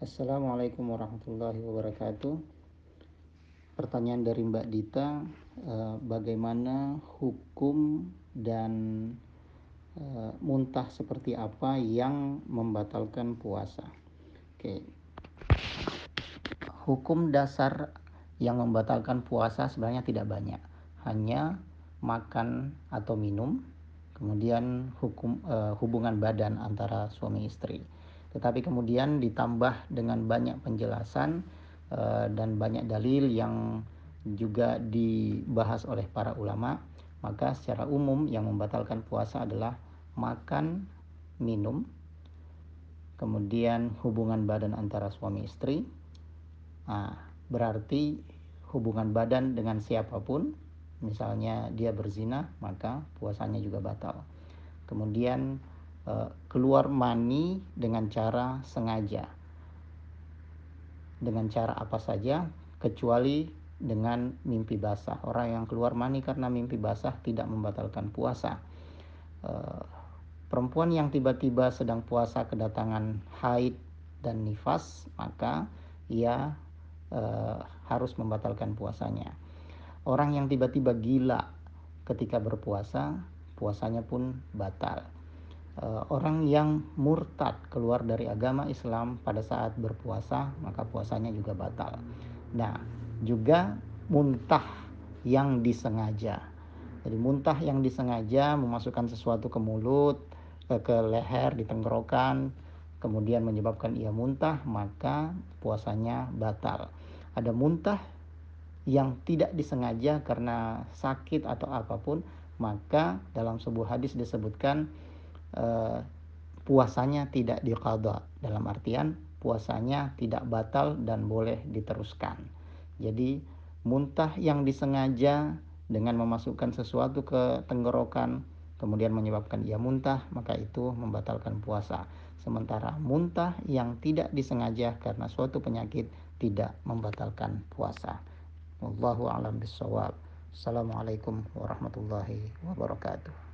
Assalamualaikum warahmatullahi wabarakatuh. Pertanyaan dari Mbak Dita, eh, bagaimana hukum dan eh, muntah seperti apa yang membatalkan puasa? Oke. Hukum dasar yang membatalkan puasa sebenarnya tidak banyak, hanya makan atau minum, kemudian hukum eh, hubungan badan antara suami istri tetapi kemudian ditambah dengan banyak penjelasan uh, dan banyak dalil yang juga dibahas oleh para ulama maka secara umum yang membatalkan puasa adalah makan minum kemudian hubungan badan antara suami istri. Nah, berarti hubungan badan dengan siapa pun misalnya dia berzina maka puasanya juga batal. Kemudian keluar mani dengan cara sengaja. Dengan cara apa saja kecuali dengan mimpi basah. Orang yang keluar mani karena mimpi basah tidak membatalkan puasa. Eh, perempuan yang tiba-tiba sedang puasa kedatangan haid dan nifas, maka ia uh, harus membatalkan puasanya. Orang yang tiba-tiba gila ketika berpuasa, puasanya pun batal orang yang murtad keluar dari agama Islam pada saat berpuasa maka puasanya juga batal. Nah, juga muntah yang disengaja. Jadi muntah yang disengaja memasukkan sesuatu ke mulut, ke, ke leher, di tenggorokan, kemudian menyebabkan ia muntah, maka puasanya batal. Ada muntah yang tidak disengaja karena sakit atau apa pun, maka dalam sebuah hadis disebutkan Eh, puasanya tidak diqadha dalam artian puasanya tidak batal dan boleh diteruskan. Jadi muntah yang disengaja dengan memasukkan sesuatu ke tenggorokan kemudian menyebabkan ia muntah maka itu membatalkan puasa. Sementara muntah yang tidak disengaja karena suatu penyakit tidak membatalkan puasa. Wallahu a'lam bishawab. Assalamualaikum warahmatullahi wabarakatuh.